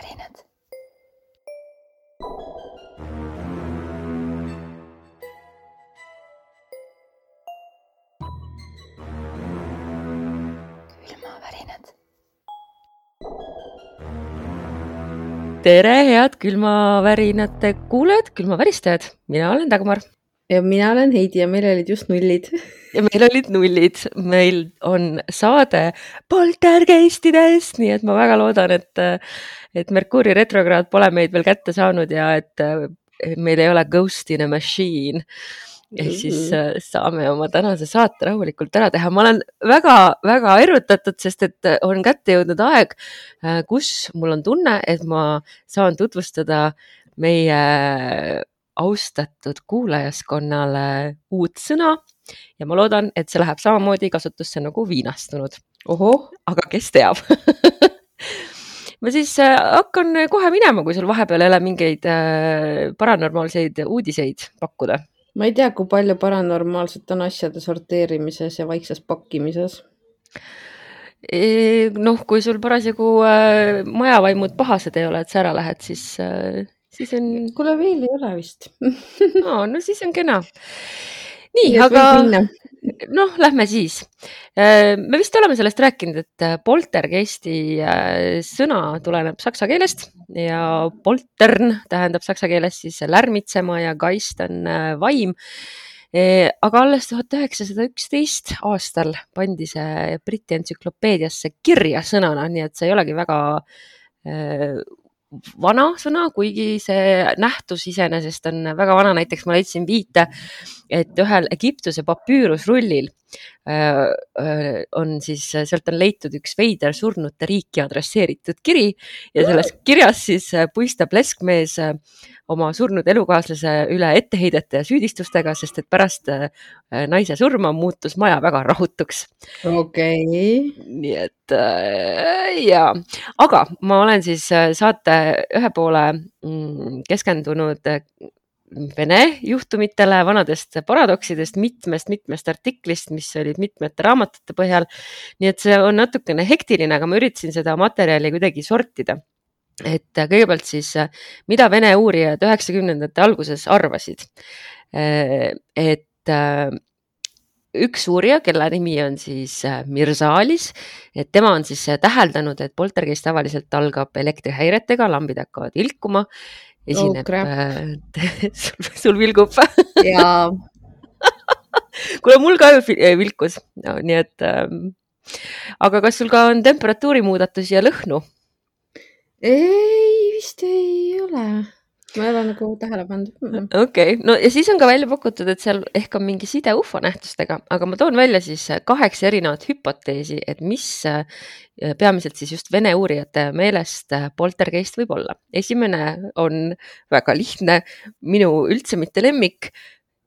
külmavärinad. külmavärinad. tere, head külmavärinate kuulajad, külmaväristajad, mina olen Dagmar ja mina olen Heidi ja meil olid just nullid. ja meil olid nullid, meil on saade poltergeistidest, nii et ma väga loodan, et, et Merkuuri retrokraad pole meid veel kätte saanud ja et meil ei ole ghost in a machine. ehk siis äh, saame oma tänase saate rahulikult ära teha. ma olen väga-väga erutatud, sest et on kätte jõudnud aeg, kus mul on tunne, et ma saan tutvustada meie austatud kuulajaskonnale uut sõna ja ma loodan, et see läheb samamoodi kasutusse nagu viinastunud, ohoh, aga kes teab ma siis äh, hakkan kohe minema, kui sul vahepeal jälle mingeid äh, paranormaalseid uudiseid pakkuda. ma ei tea, kui palju paranormaalset on asjade sorteerimises ja vaikses pakkimises. noh, kui sul parasjagu äh, majavaimud pahased ei ole, et sa ära lähed, siis, siis on, kuule, veel ei ole vist. no siis on kena. nii, aga noh, lähme siis. me vist oleme sellest rääkinud, et poltergeisti äh, sõna tuleneb saksa keelest ja poltern tähendab saksa keeles siis lärmitsema ja geist on äh, vaim. aga alles tuhat üheksasada üksteist aastal pandi see Briti entsüklopeediasse kirja sõnana, nii et see ei olegi väga äh, vana sõna, kuigi see nähtus iseenesest on väga vana, näiteks ma leidsin viite, et ühel Egiptuse papüürusrullil on siis, sealt on leitud üks veider surnute riiki adresseeritud kiri ja selles kirjas siis äh, puistab leskmees äh, oma surnud elukaaslase üle etteheidete ja süüdistustega, sest et pärast äh, naise surma muutus maja väga rahutuks. okei, nii et äh, ja, aga ma olen siis äh, saate ühe poole mm, keskendunud äh, Vene juhtumitele, vanadest paradoksidest, mitmest-mitmest artiklist, mis olid mitmete raamatute põhjal. nii et see on natukene hektiline, aga ma üritasin seda materjali kuidagi sortida. et äh, kõigepealt siis, mida Vene uurijad üheksakümnendate alguses arvasid. et äh, üks uurija, kelle nimi on siis äh, Mirzalis, et tema on siis äh, täheldanud, et poltergeist tavaliselt algab elektrihäiretega, lambid hakkavad vilkuma. esineb äh, sul, sul vilgub, ja kuule mul ka vilkus no,, nii et ähm,. aga kas sul ka on temperatuuri muudatusi ja lõhnu? ei, vist ei ole. Ma ei ole nagu tähele pannud. okei okay., no ja siis on ka välja pakutud, et seal ehk on mingi side ufo nähtustega, aga ma toon välja siis kaheksa erinevat hüpoteesi, et mis äh, peamiselt siis just vene uurijate meelest äh, poltergeist võib olla. esimene on väga lihtne, minu üldse mitte lemmik,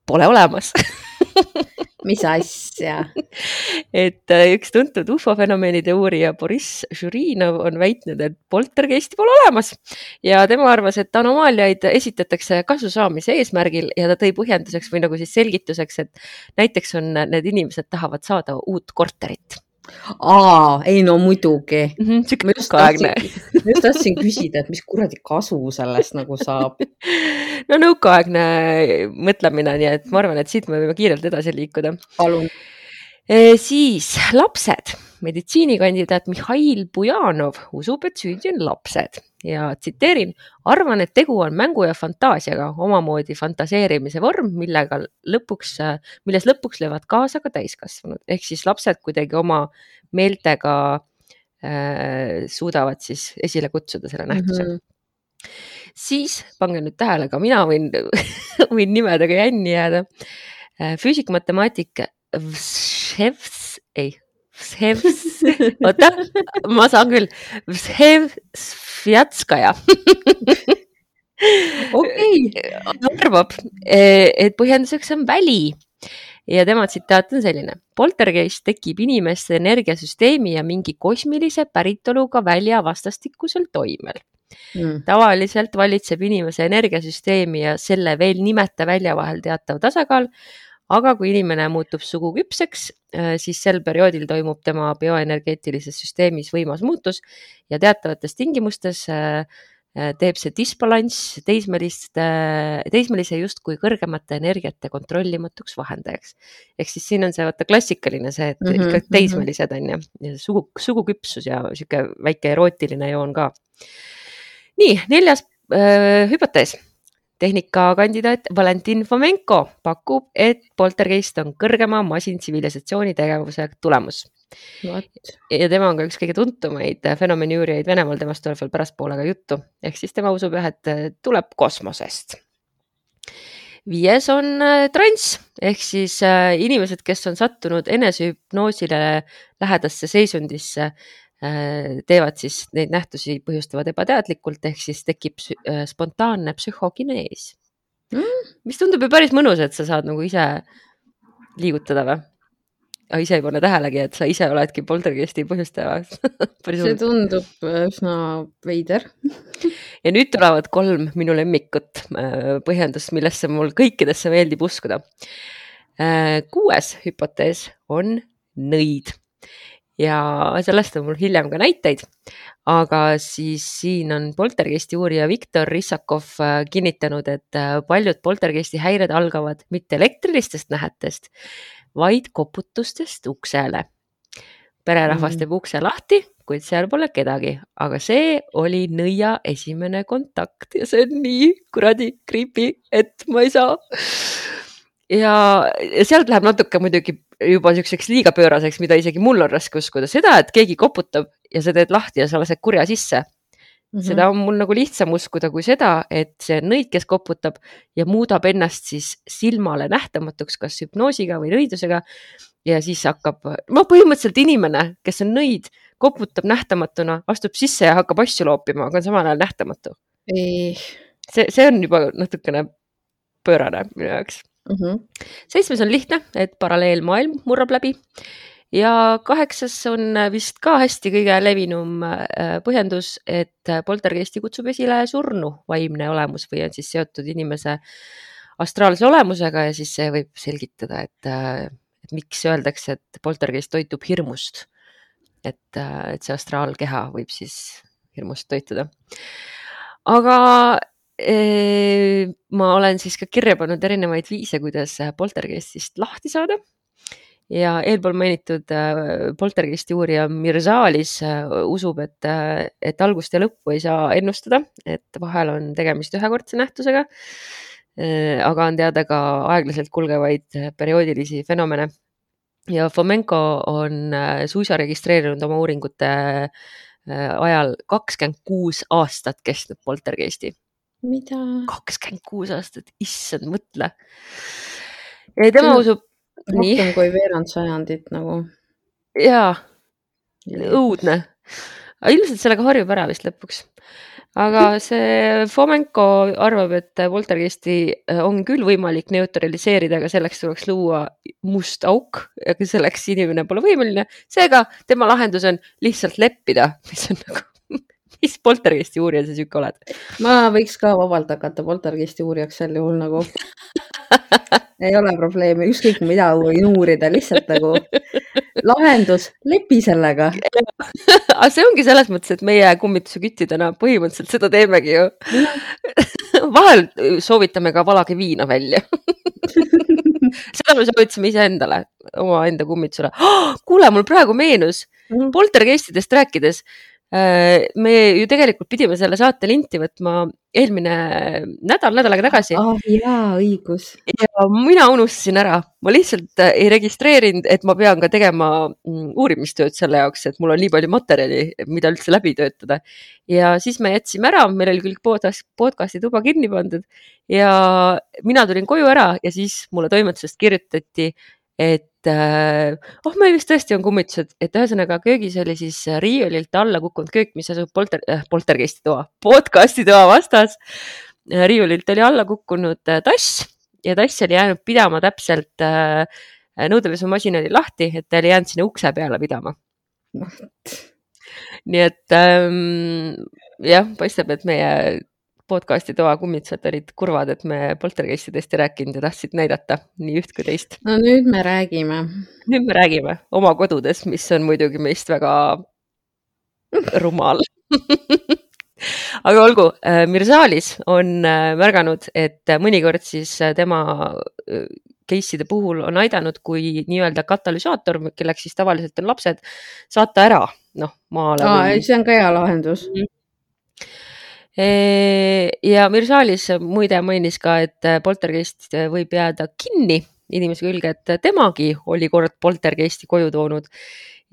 pole olemas. mis asja? et äh, üks tuntud ufo-fenomenide uurija Boriss Žurinov on väitnud, et poltergeisti pole olemas ja tema arvas, et anomaaliaid esitatakse kasu saamise eesmärgil ja ta tõi põhjenduseks või nagu siis selgituseks, et näiteks on need inimesed tahavad saada uut korterit. aa, ei no muidugi. sihuke ma just tahtsin, just tahtsin küsida, et mis kuradi kasu sellest nagu saab. no nõukaaegne mõtlemine, nii et ma arvan, et siit me võime kiirelt edasi liikuda. palun. siis lapsed, meditsiinikandidaat Mihhail Bujanov usub, et süüdi on lapsed ja tsiteerin, arvan, et tegu on mängu ja fantaasiaga, omamoodi fantaseerimise vorm, millega lõpuks, milles lõpuks löövad kaasa ka täiskasvanud, ehk siis lapsed kuidagi oma meeltega äh, suudavad siis esile kutsuda selle nähtuse mm. -hmm. siis pange nüüd tähele, ka mina võin, võin nimedega jänni jääda. füüsik-matemaatik Vševs, ei, oota, ma saan küll, Vševsvjatskaja okei, arvab, et põhjenduseks on väli ja tema tsitaat on selline. poltergeist tekib inimeste energiasüsteemi ja mingi kosmilise päritoluga välja vastastikusel toimel. tavaliselt valitseb inimese energiasüsteemi ja selle veel nimeta välja vahel teatav tasakaal. Aga kui inimene muutub suguküpseks, siis sel perioodil toimub tema bioenergeetilises süsteemis võimas muutus ja teatavates tingimustes teeb see disbalanss teismeliste, teismelise justkui kõrgemate energiate kontrollimatuks vahendajaks. ehk siis siin on see vaata klassikaline see, et mm -hmm, ikka mhm. teismelised on ju, sugu, suguküpsus ja sihuke väike erootiline joon ka. nii, neljas äh, hüpotees tehnikakandidaat Valentin Fomenko pakub, et poltergeist on kõrgema masintsivilisatsiooni tegevuse tulemus. ja tema on ka üks kõige tuntumaid fenomeni uurijaid Venemaal, temast tuleb veel pärastpoole ka juttu, ehk siis tema usub jah, et tuleb kosmosest. viies on äh, transs ehk siis äh, inimesed, kes on sattunud enesehüpnoosile lähedasse seisundisse teevad siis neid nähtusi, põhjustavad ebateadlikult, ehk siis tekib äh, spontaanne psühhokinees mm.. mis tundub ju päris mõnus, et sa saad nagu ise liigutada või? aga ise ei pane tähelegi, et sa ise oledki poltergeisti põhjustaja see tundub üsna veider. Ja nüüd tulevad kolm minu lemmikut äh, põhjendust, millesse mul kõikidesse meeldib uskuda. kuues hüpotees on nõid ja sellest on mul hiljem ka näiteid. aga siis siin on poltergeisti uurija Viktor Rissakov äh, kinnitanud, et äh, paljud poltergeisti häired algavad mitte elektrilistest nähetest, vaid koputustest uksele. pererahvas mm. teeb ukse lahti, kuid seal pole kedagi, aga see oli nõia esimene kontakt ja see on nii kuradi creepy, et ma ei saa ja sealt läheb natuke muidugi juba niisuguseks liiga pööraseks, mida isegi mul on raske uskuda, seda, et keegi koputab ja sa teed lahti ja sa lased kurja sisse Mm -hmm. seda on mul nagu lihtsam uskuda kui seda, et see nõid, kes koputab ja muudab ennast siis silmale nähtamatuks, kas hüpnoosiga või nõidusega. ja siis hakkab, no põhimõtteliselt inimene, kes on nõid, koputab nähtamatuna, astub sisse ja hakkab asju loopima, aga on samal ajal nähtamatu. see, see on juba natukene pöörane minu jaoks mm. -hmm. seitsmes on lihtne, et paralleelmaailm murrab läbi ja kaheksas on vist ka hästi kõige levinum äh, põhjendus, et poltergeisti kutsub esile surnu vaimne olemus või on siis seotud inimese astraalse olemusega ja siis see võib selgitada, et, äh, et miks öeldakse, et poltergeist toitub hirmust. et, äh, et see astraalkeha võib siis hirmust toituda. aga ma olen siis ka kirja pannud erinevaid viise, kuidas poltergeistist lahti saada. ja eelpool mainitud äh, poltergeisti uurija Mirzalis äh, usub, et, äh, et algust ja lõppu ei saa ennustada, et vahel on tegemist ühekordse nähtusega. aga on teada ka aeglaselt kulgevaid perioodilisi fenomene. ja Fomenko on suisa registreerinud oma uuringute ajal kakskümmend kuus aastat kestnud poltergeisti mida? kakskümmend kuus aastat, issand, mõtle. ja tema usub. rohkem kui veerand sajandit nagu. jaa, õudne. ilmselt sellega harjub ära vist lõpuks. aga see Fomenko arvab, et poltergeisti äh, on küll võimalik neutraliseerida, aga selleks tuleks luua must auk, aga selleks inimene pole võimeline. seega tema lahendus on lihtsalt leppida, mis on nagu poltergeisti uurija sa sihuke oled? ma võiks ka vabalt hakata poltergeisti uurijaks sel juhul nagu ei ole probleemi, ükskõik mida võin uurida, lihtsalt nagu lahendus, lepi sellega aga see ongi selles mõttes, et meie kummituseküttidena põhimõtteliselt seda teemegi ju vahel soovitame ka valage viina välja seda me soovitasime iseendale, omaenda kummitusele oh,. kuule, mul praegu meenus mm. poltergeistidest rääkides me ju tegelikult pidime selle saate linti võtma eelmine nädal, nädal aega tagasi oh,. jaa, õigus. ja mina unustasin ära, ma lihtsalt äh, ei registreerinud, et ma pean ka tegema mm, uurimistööd selle jaoks, et mul on nii palju materjali, mida üldse läbi töötada. ja siis me jätsime ära, meil oli küll podcast, podcast'i tuba kinni pandud ja mina tulin koju ära ja siis mulle toimetusest kirjutati, et äh, oh, meil vist tõesti on kummitused, et ühesõnaga köögis oli siis riiulilt alla kukkunud köök, mis asub polter äh,, poltergeisti toa, podcast'i toa vastas. riiulilt oli alla kukkunud äh, tass ja tass oli jäänud pidama täpselt äh,, nõudepesumasin oli lahti, et ta oli jäänud sinna ukse peale pidama. nii et ähm, jah, paistab, et meie podcast'i toa kummitsad olid kurvad, et me poltergeistidest ei rääkinud ja tahtsid näidata nii üht kui teist. no nüüd me räägime. nüüd me räägime oma kodudes, mis on muidugi meist väga rumal aga olgu, äh, Mirzalis on äh, märganud, et mõnikord siis äh, tema case'ide puhul on aidanud, kui nii-öelda katalüsaator, kelleks siis tavaliselt on lapsed, saata ära, noh, maale. Või... see on ka hea lahendus mm. -hmm ja Mirzalis muide mainis ka, et poltergeist võib jääda kinni inimese külge, et temagi oli kord poltergeisti koju toonud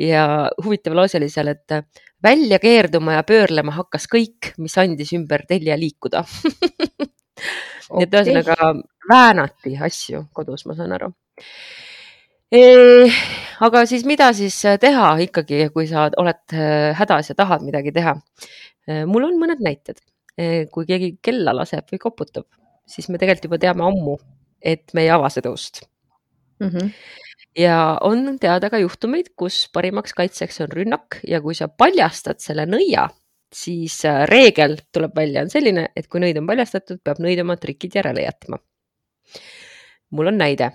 ja huvitav lause oli seal, et välja keerduma ja pöörlema hakkas kõik, mis andis ümber telje liikuda nii et ühesõnaga väänati asju kodus, ma saan aru e,. aga siis, mida siis teha ikkagi, kui sa oled äh, hädas ja tahad midagi teha? Mul on mõned näited. Äh, kui keegi kella laseb või koputab, siis me tegelikult juba teame ammu, et me ei ava seda ust mm. -hmm ja on teada ka juhtumeid, kus parimaks kaitseks on rünnak ja kui sa paljastad selle nõia, siis äh, reegel tuleb välja, on selline, et kui nõid on paljastatud, peab nõid oma trikid järele jätma. mul on näide.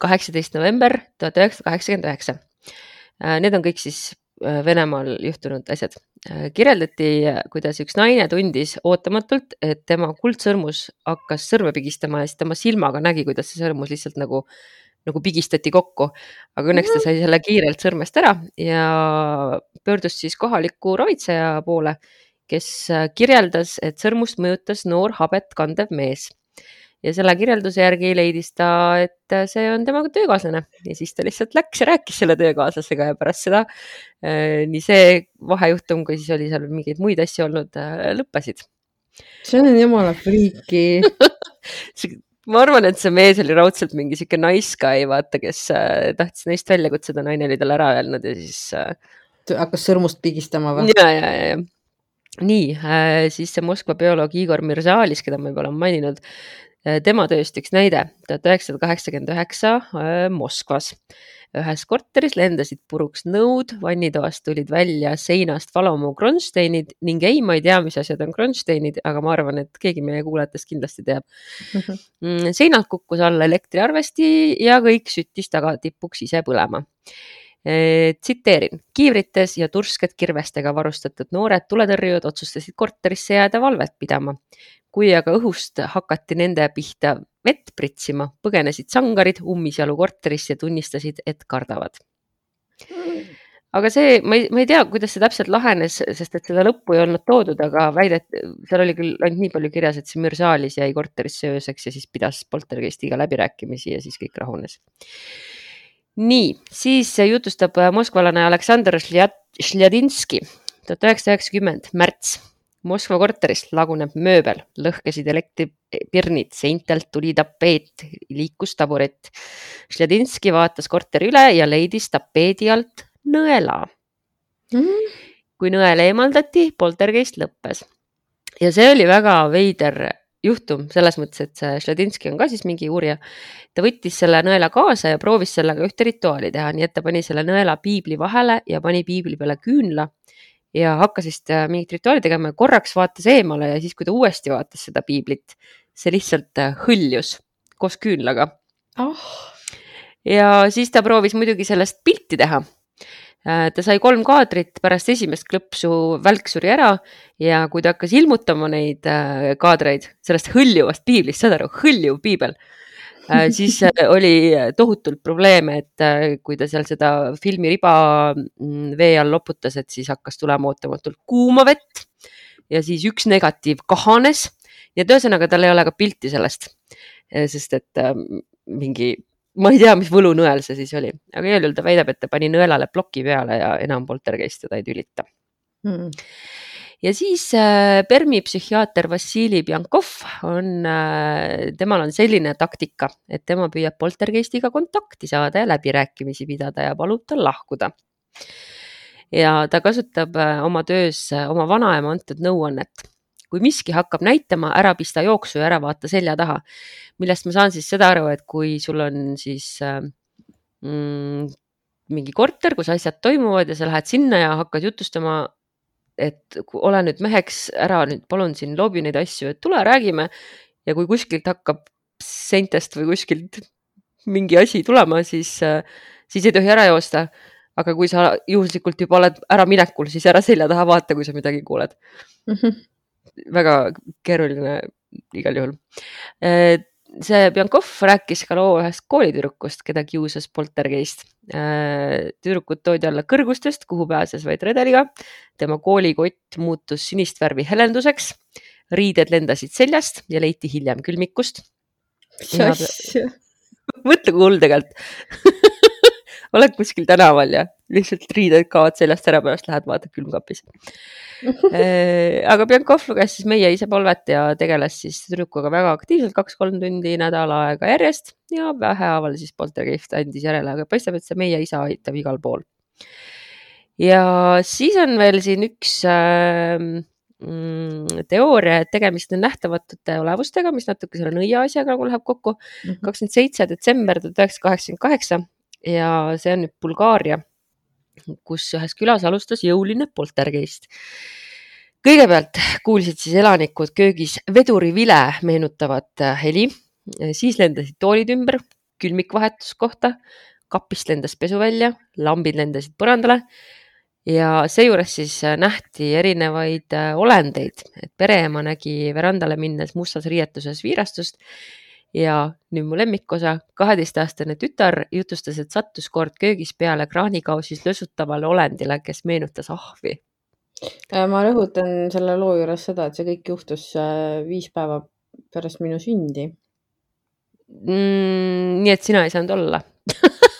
kaheksateist november tuhat üheksasada kaheksakümmend üheksa. Äh, need on kõik siis Venemaal juhtunud asjad. kirjeldati, kuidas üks naine tundis ootamatult, et tema kuldsõrmus hakkas sõrme pigistama ja siis tema silmaga nägi, kuidas see sõrmus lihtsalt nagu nagu pigistati kokku, aga õnneks ta sai selle kiirelt sõrmest ära ja pöördus siis kohaliku ravitseja poole, kes äh, kirjeldas, et sõrmust mõjutas noor habet kandev mees ja selle kirjelduse järgi leidis ta, et see on tema töökaaslane ja siis ta lihtsalt läks ja rääkis selle töökaaslasega ja pärast seda äh, nii see vahejuhtum, kui siis oli seal mingeid muid asju olnud, äh, lõppesid. see on jumala friiki ma arvan, et see mees oli raudselt mingi sihuke guy, vaata, kes äh, tahtis neist välja kutsuda, naine oli talle ära öelnud ja siis hakkas sõrmust pigistama või? ja, ja, ja, ja nii siis see Moskva bioloog Igor Mirzalis, keda ma juba olen maininud tema tööst üks näide, tuhat üheksasada kaheksakümmend üheksa äh, Moskvas ühes korteris lendasid puruks nõud, vannitoast tulid välja seinast valamu kronsteinid ning ei, ma ei tea, mis asjad on kronsteinid, aga ma arvan, et keegi meie kuulajatest kindlasti teab mhm. mm,. seinalt kukkus alla elektriarvesti ja kõik süttis tagatipuks ise põlema tsiteerin, kiivrites ja tursked kirvestega varustatud noored tuletõrjujad otsustasid korterisse jääda valvet pidama kui aga õhust hakati nende pihta vett pritsima, põgenesid sangarid ummisjalu korterisse ja tunnistasid, et kardavad. aga see, ma ei, ma ei tea, kuidas see täpselt lahenes, sest et seda lõppu ei olnud toodud, aga väidet, seal oli küll ainult nii palju kirjas, et see mürsaalis jäi korterisse ööseks ja siis pidas poltergeistiga läbirääkimisi ja siis kõik rahunes. Nii, siis jutustab moskvalane Aleksandr Šljadinski, tuhat üheksasada üheksakümmend, märts. Moskva korteris laguneb mööbel, lõhkesid elektripirnid, seintelt tuli tapeet, liikus taburet. Šljadinski vaatas korteri üle ja leidis tapeedi alt nõela. Mm.. kui nõel eemaldati, poltergeist lõppes. ja see oli väga veider juhtum selles mõttes, et see Šljadinski on ka siis mingi uurija. ta võttis selle nõela kaasa ja proovis sellega ühte rituaali teha, nii et ta pani selle nõela piibli vahele ja pani piibli peale küünla ja hakkas vist äh, mingit rituaali tegema ja korraks vaatas eemale ja siis, kui ta uuesti vaatas seda piiblit, see lihtsalt äh, hõljus koos küünlaga oh.. ja siis ta proovis muidugi sellest pilti teha. Äh, ta sai kolm kaadrit, pärast esimest klõpsu välk suri ära ja kui ta hakkas ilmutama neid kaadreid sellest hõljuvast piiblist, saad aru, hõljuv piibel Äh, siis äh, oli tohutult probleeme, et äh, kui ta seal seda filmiriba mm, vee all loputas, et siis hakkas tulema ootamatult kuuma vett ja siis üks negatiiv kahanes. nii et ühesõnaga tal ei ole ka pilti sellest, sest et mingi, ma ei tea, mis võlunõel see siis oli, aga igal juhul ta väidab, et ta pani nõelale ploki peale ja enam poltergeist teda ei tülita hmm ja siis äh, Permi psühhiaater Vassili Pjankov on äh,, temal on selline taktika, et tema püüab poltergeistiga kontakti saada ja läbirääkimisi pidada ja palub tal lahkuda. ja ta kasutab äh, oma töös äh, oma vanaema antud nõuannet. Kui miski hakkab näitama, ära pista jooksu ja ära vaata selja taha. millest ma saan siis seda aru, et kui sul on siis äh, mm, mingi korter, kus asjad toimuvad ja sa lähed sinna ja hakkad jutustama et ole nüüd meheks, ära nüüd palun siin loobi neid asju, et tule räägime. ja kui kuskilt hakkab seintest või kuskilt mingi asi tulema, siis, siis ei tohi ära joosta. aga kui sa juhuslikult juba oled äraminekul, siis ära selja taha vaata, kui sa midagi kuuled mm. -hmm. Väga keeruline igal juhul see Biankov rääkis ka loo ühest koolitüdrukust, keda kiusas poltergeist. Äh, tüdrukut toodi alla kõrgustest, kuhu pääses vaid redeliga. tema koolikott muutus sinist värvi helenduseks. riided lendasid seljast ja leiti hiljem külmikust. mõtle, kui hull tegelikult oled kuskil tänaval ja lihtsalt riided kaovad seljast ära, pärast lähed vaatad külmkapis äh, aga Biankov luges siis Meie ise polvet ja tegeles siis tüdrukuga väga aktiivselt kaks-kolm tundi nädal aega järjest ja vähehaaval siis poltergeist andis järele, aga paistab, et see Meie isa aitab igal pool. ja siis on veel siin üks äh, teooria, et tegemist on nähtamatute olevustega, mis natuke selle nõia asjaga nagu läheb kokku. Mhm. kakskümmend seitse detsember tuhat üheksasada kaheksakümmend kaheksa ja see on nüüd Bulgaaria, kus ühes külas alustas jõuline poltergeist. kõigepealt kuulsid siis elanikud köögis vedurivile meenutavat heli, siis lendasid toolid ümber, külmik vahetus kohta, kapist lendas pesu välja, lambid lendasid põrandale. Ja seejuures siis nähti erinevaid olendeid, et pereema nägi verandale minnes mustas riietuses viirastust ja nüüd mu lemmikosa, kaheteistaastane tütar jutustas, et sattus kord köögis peale kraanikausis lösutavale olendile, kes meenutas ahvi. Äh, ma rõhutan selle loo juures seda, et see kõik juhtus äh, viis päeva pärast minu sündi mm,. nii et sina ei saanud olla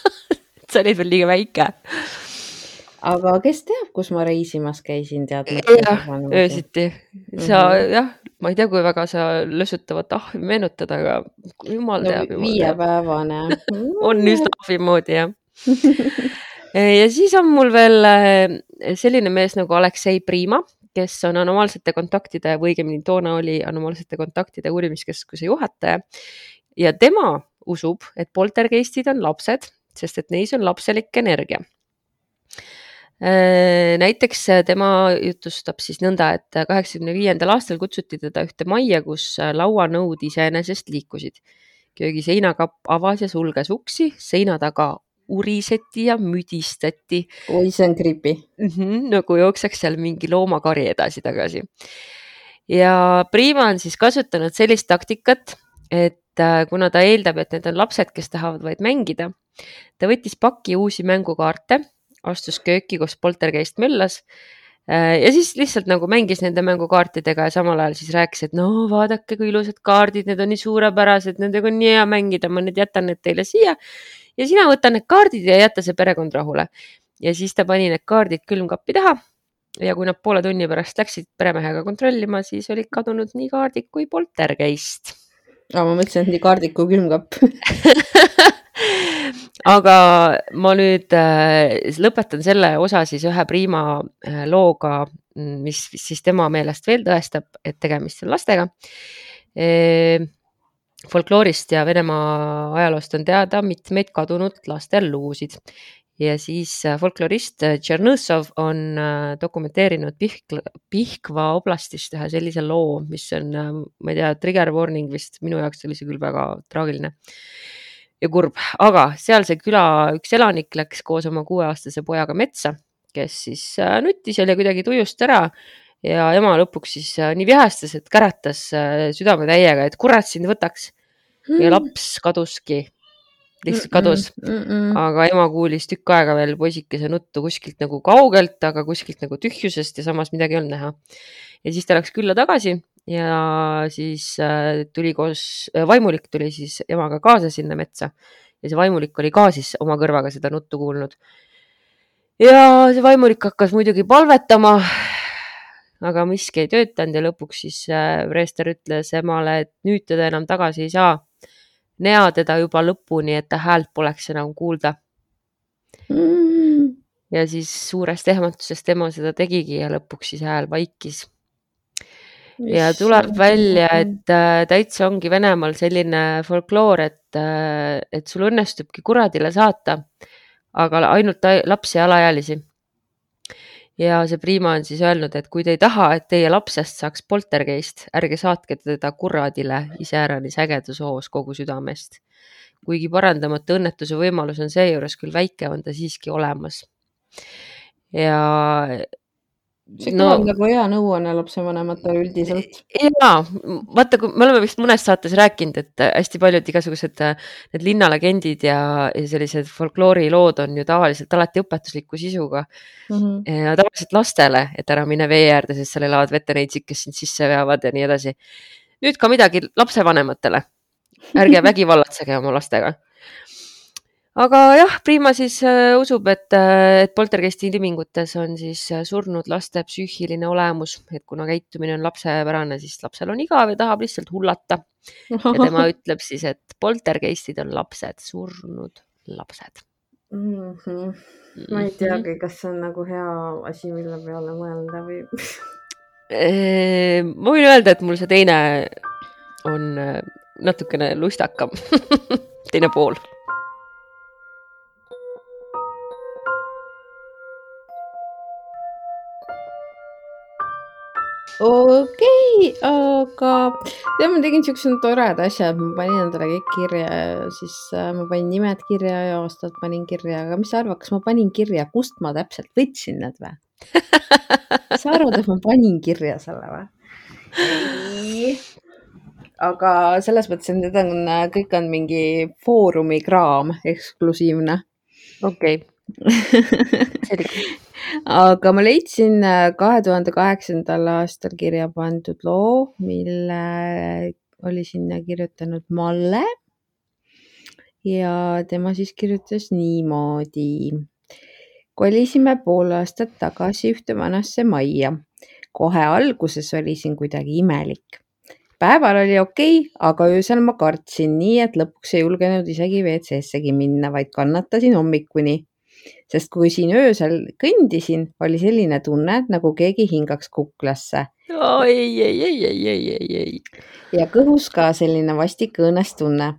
sa olid veel liiga väike aga kes teab, kus ma reisimas käisin, tead? jah, öösiti. sa mm -hmm. jah, ma ei tea, kui väga sa lösutavat ahvi meenutad, aga jumal no, teab. viiepäevane on üsna ahvi moodi jah ja siis on mul veel äh, selline mees nagu Aleksei Prima, kes on anomaalsete kontaktide või õigemini toona oli anomaalsete kontaktide uurimiskeskuse juhataja ja tema usub, et poltergeistid on lapsed, sest et neis on lapselik energia näiteks äh, tema jutustab siis nõnda, et kaheksakümne viiendal aastal kutsuti teda ühte majja, kus äh, lauanõud iseenesest liikusid. köögi seinakapp avas ja sulges uksi, seina taga uriseti ja müdistati. oi, see on creepy mm. -hmm, nagu jookseks seal mingi loomakari edasi-tagasi. ja Prima on siis kasutanud sellist taktikat, et kuna ta eeldab, et need on lapsed, kes tahavad vaid mängida, ta võttis paki uusi mängukaarte astus kööki, kus poltergeist möllas. Äh, ja siis lihtsalt nagu mängis nende mängukaartidega ja samal ajal siis rääkis, et no vaadake, kui ilusad kaardid, need on nii suurepärased, nendega on nii hea mängida, ma nüüd jätan need teile siia. ja sina võta need kaardid ja jäta see perekond rahule. ja siis ta pani need kaardid külmkappi taha ja kui nad poole tunni pärast läksid peremehega kontrollima, siis olid kadunud nii kaardid kui poltergeist. aa, ma mõtlesin, et nii kaardid kui külmkapp aga ma nüüd äh, lõpetan selle osa siis ühe Prima äh, looga, mm, mis siis tema meelest veel tõestab, et tegemist on lastega. E folkloorist ja Venemaa ajaloost on teada mitmeid kadunud laste luusid ja siis äh, folklorist Tšernõssov on dokumenteerinud Pihkla, Pihkva oblastist ühe sellise loo, mis on, ma ei tea, trigger warning vist, minu jaoks oli see küll väga traagiline ja kurb, aga seal see küla üks elanik läks koos oma kuueaastase pojaga metsa, kes siis äh, nuttis jälle kuidagi tujust ära ja ema lõpuks siis äh, nii vihastas, et käratas äh, südametäiega, et kurat sind võtaks mm. ja laps kaduski, lihtsalt kadus mm. -mm, mm -mm. aga ema kuulis tükk aega veel poisikese nuttu kuskilt nagu kaugelt, aga kuskilt nagu tühjusest ja samas midagi ei olnud näha. ja siis ta läks külla tagasi ja siis äh, tuli koos, äh, vaimulik tuli siis emaga kaasa sinna metsa ja see vaimulik oli ka siis oma kõrvaga seda nuttu kuulnud. ja see vaimulik hakkas muidugi palvetama. aga miski ei töötanud ja lõpuks siis preester äh, ütles emale, et nüüd teda enam tagasi ei saa. nea teda juba lõpuni, et ta häält poleks enam kuulda mm.. ja siis suurest ehmatusest ema seda tegigi ja lõpuks siis hääl vaikis ja tuleb välja, et äh, täitsa ongi Venemaal selline folkloor, et, äh, et sul õnnestubki kuradile saata, aga ainult lapsi ja alaealisi. ja see Prima on siis öelnud, et kui te ei taha, et teie lapsest saaks poltergeist, ärge saatke teda kuradile iseäranis ägedushoos kogu südamest. kuigi parandamata õnnetuse võimalus on seejuures küll väike, on ta siiski olemas. ja see no, kõlab nagu hea nõuanne lapsevanematele üldiselt. ja vaata, kui me oleme vist mõnes saates rääkinud, et hästi paljud igasugused need linnalegendid ja, ja sellised folkloorilood on ju tavaliselt alati õpetusliku sisuga mm. -hmm. ja tavaliselt lastele, et ära mine vee äärde, sest seal elavad veterinaidsid, kes sind sisse veavad ja nii edasi. nüüd ka midagi lapsevanematele. ärge vägivallatsege oma lastega aga jah, Prima siis äh, usub, et, äh, et poltergeisti ilmingutes on siis äh, surnud laste psüühiline olemus, et kuna käitumine on lapsepärane, siis lapsel on igav ja tahab lihtsalt hullata. ja tema ütleb siis, et poltergeistid on lapsed, surnud lapsed mm. -hmm. ma ei teagi, mhm. kas see on nagu hea asi, mille peale mõelda või ma võin öelda, et mul see teine on natukene lustakam teine pool okei okay,, aga tead, ma tegin siukse toreda asja, et ma panin endale kõik kirja ja siis äh, ma panin nimed kirja ja aastad panin kirja, aga mis sa arvad, kas ma panin kirja, kust ma täpselt võtsin need või? sa arvad, et ma panin kirja selle või? ei. aga selles mõttes, et need on, kõik on mingi Foorumi kraam, eksklusiivne. okei okay. Aga ma leidsin äh, kahe tuhande kaheksandal aastal kirja pandud loo, mille oli sinna kirjutanud Malle. ja tema siis kirjutas niimoodi. kolisime pool aastat tagasi ühte vanasse majja. kohe alguses oli siin kuidagi imelik päeval oli okei okay,, aga öösel ma kartsin nii, et lõpuks ei julgenud isegi WC-ssegi minna, vaid kannatasin hommikuni sest kui siin öösel kõndisin, oli selline tunne, nagu keegi hingaks kuklasse. ei, ei, ei, ei, ei, ei, ei. ja kõhus ka selline vastik õõnes tunne.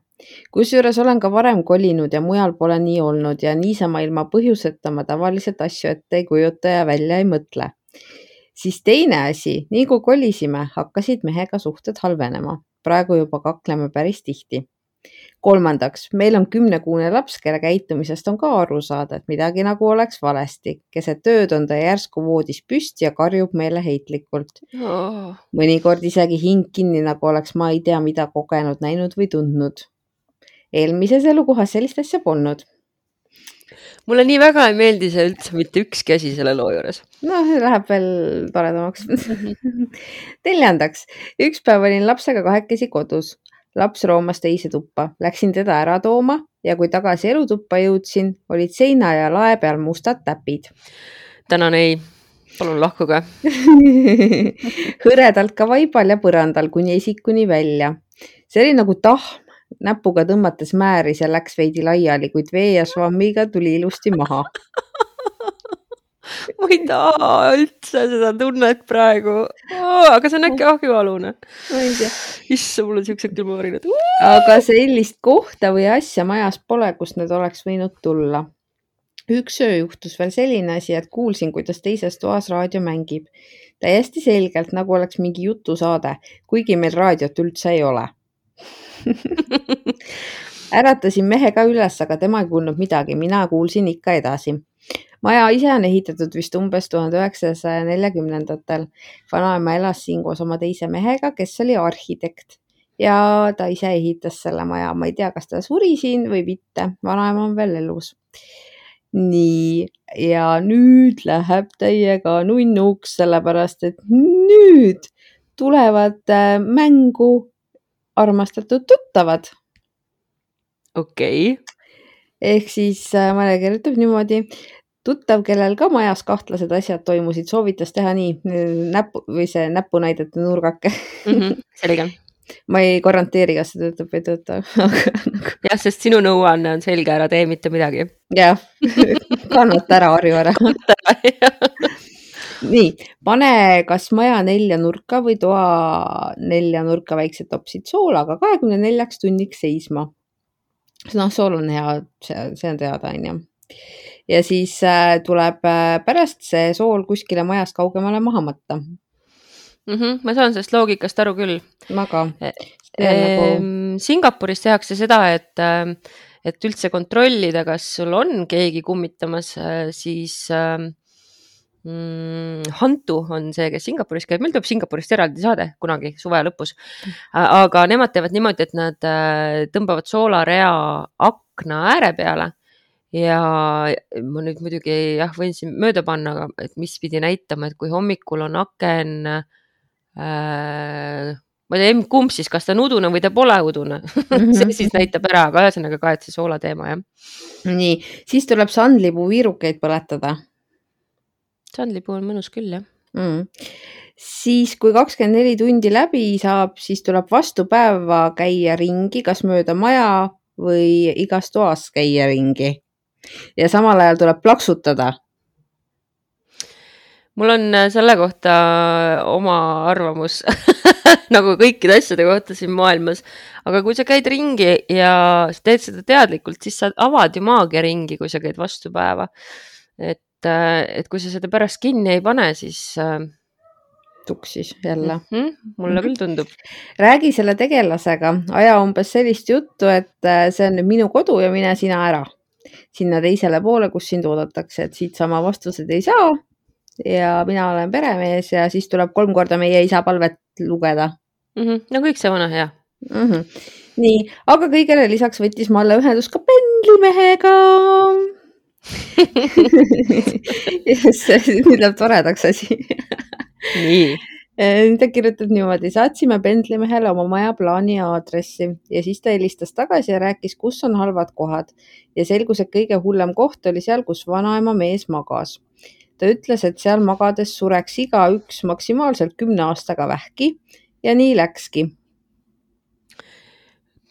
kusjuures olen ka varem kolinud ja mujal pole nii olnud ja niisama ilma põhjuseta ma tavaliselt asju ette ei kujuta ja välja ei mõtle. siis teine asi, nii kui kolisime, hakkasid mehega suhted halvenema. praegu juba kakleme päris tihti kolmandaks, meil on kümnekuune laps, kelle käitumisest on ka aru saada, et midagi nagu oleks valesti. keset ööd on ta järsku voodis püsti ja karjub meeleheitlikult oh.. mõnikord isegi hing kinni, nagu oleks ma ei tea mida kogenud, näinud või tundnud. eelmises elukohas sellist asja polnud mulle nii väga ei meeldi see üldse mitte ükski asi selle loo juures. noh, läheb veel toredamaks neljandaks, üks päev olin lapsega kahekesi kodus laps roomas teise tuppa, läksin teda ära tooma ja kui tagasi elutuppa jõudsin, olid seina ja lae peal mustad täpid. tänan ei, palun lahkuge. Hõredalt ka vaibal ja põrandal kuni esikuni välja. see oli nagu tahm, näpuga tõmmates määris ja läks veidi laiali, kuid vee ja švammiga tuli ilusti maha ma ei taha üldse seda tunnet praegu oh,, aga see on äkki ahjualune. ma ei tea. issand, mul on siuksed külmavärinad aga sellist kohta või asja majas pole, kust need oleks võinud tulla. üks öö juhtus veel selline asi, et kuulsin, kuidas teises toas raadio mängib. täiesti selgelt, nagu oleks mingi jutusaade, kuigi meil raadiot üldse ei ole äratasin mehe ka üles, aga tema ei kuulnud midagi, mina kuulsin ikka edasi maja ise on ehitatud vist umbes tuhande üheksasaja neljakümnendatel. vanaema elas siin koos oma teise mehega, kes oli arhitekt ja ta ise ehitas selle maja, ma ei tea, kas ta suri siin või mitte, vanaema on veel elus. nii, ja nüüd läheb täiega nunnuks, sellepärast et nüüd tulevad äh, mängu armastatud tuttavad. okei okay ehk siis äh, Mare kirjutab niimoodi tuttav, kellel ka majas kahtlased asjad toimusid, soovitas teha nii näpu või see näpunäidete nurgake mm. -hmm, selge. ma ei garanteeri, kas see töötab või ei tööta Nagu... jah, sest sinu nõuanne on selge, ära tee mitte midagi. jah, kannata ära, harju ära nii, pane kas maja nelja nurka või toa nelja nurka väiksed topsid soolaga kahekümne neljaks tunniks seisma. noh, sool on hea, see, see on teada, onju ja siis äh, tuleb äh, pärast see sool kuskile majast kaugemale maha matta mm. -hmm, ma saan sellest loogikast aru küll. ma ka e. Nagu... Singapuris tehakse seda, et, et üldse kontrollida, kas sul on keegi kummitamas, siis äh, mm, Hantu on see, kes Singapuris käib, meil tuleb Singapurist eraldi saade kunagi suve lõpus. aga nemad teevad niimoodi, et nad äh, tõmbavad soolarea akna ääre peale ja ma nüüd muidugi jah, võin siin mööda panna, et mis pidi näitama, et kui hommikul on aken äh, ma ei tea, kumb siis, kas ta on udune või ta pole udune see siis näitab ära, aga ühesõnaga ka, et see soola teema jah. nii, siis tuleb sandlipuu viirukeid põletada sandlipuu on mõnus küll, jah mm.. siis, kui kakskümmend neli tundi läbi saab, siis tuleb vastu päeva käia ringi, kas mööda maja või igas toas käia ringi. Ja samal ajal tuleb plaksutada mul on äh, selle kohta oma arvamus nagu kõikide asjade kohta siin maailmas, aga kui sa käid ringi ja teed seda teadlikult, siis sa avad ju maagiaringi, kui sa käid vastu päeva. et et, äh, et kui sa seda pärast kinni ei pane, siis äh, tuksis jälle mm. -hmm, mulle küll tundub. räägi selle tegelasega, aja umbes sellist juttu, et äh, see on nüüd minu kodu ja mine sina ära sinna teisele poole, kus sind oodatakse, et siit sama vastused ei saa. ja mina olen peremees ja siis tuleb kolm korda meie isa palvet lugeda mm. -hmm. no kõik see vana hea mm. -hmm. nii, aga kõigele lisaks võttis Malle ühendust ka pendlimehega nüüd läheb toredaks asi nii äh, ta kirjutab niimoodi, saatsime pendlimehele oma maja plaani ja aadressi ja siis ta helistas tagasi ja rääkis, kus on halvad kohad ja selgus, et kõige hullem koht oli seal, kus vanaema mees magas. ta ütles, et seal magades sureks igaüks maksimaalselt kümne aastaga vähki ja nii läkski.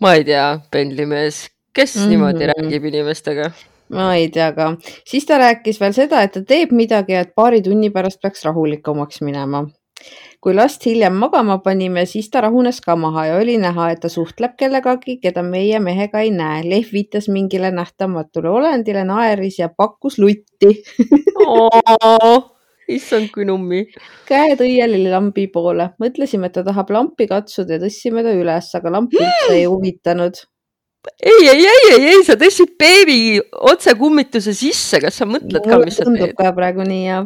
ma ei tea, pendlimees, kes mm -hmm. niimoodi räägib inimestega ma ei tea ka. siis ta rääkis veel seda, et ta teeb midagi et paari tunni pärast peaks rahulikumaks minema. Kui last hiljem magama panime, siis ta rahunes ka maha ja oli näha, et ta suhtleb kellegagi, keda meie mehega ei näe. Lehm viitas mingile nähtamatule olendile, naeris ja pakkus lutti issand, kui nummi. käed õieli lambi poole, mõtlesime, et ta tahab lampi katsuda ja tõstsime ta üles, aga lamp üldse ei huvitanud ei, ei, ei, ei, ei, sa tõstsid beebi otse kummituse sisse, kas sa mõtled ka, mis sa teed? ka praegu nii ja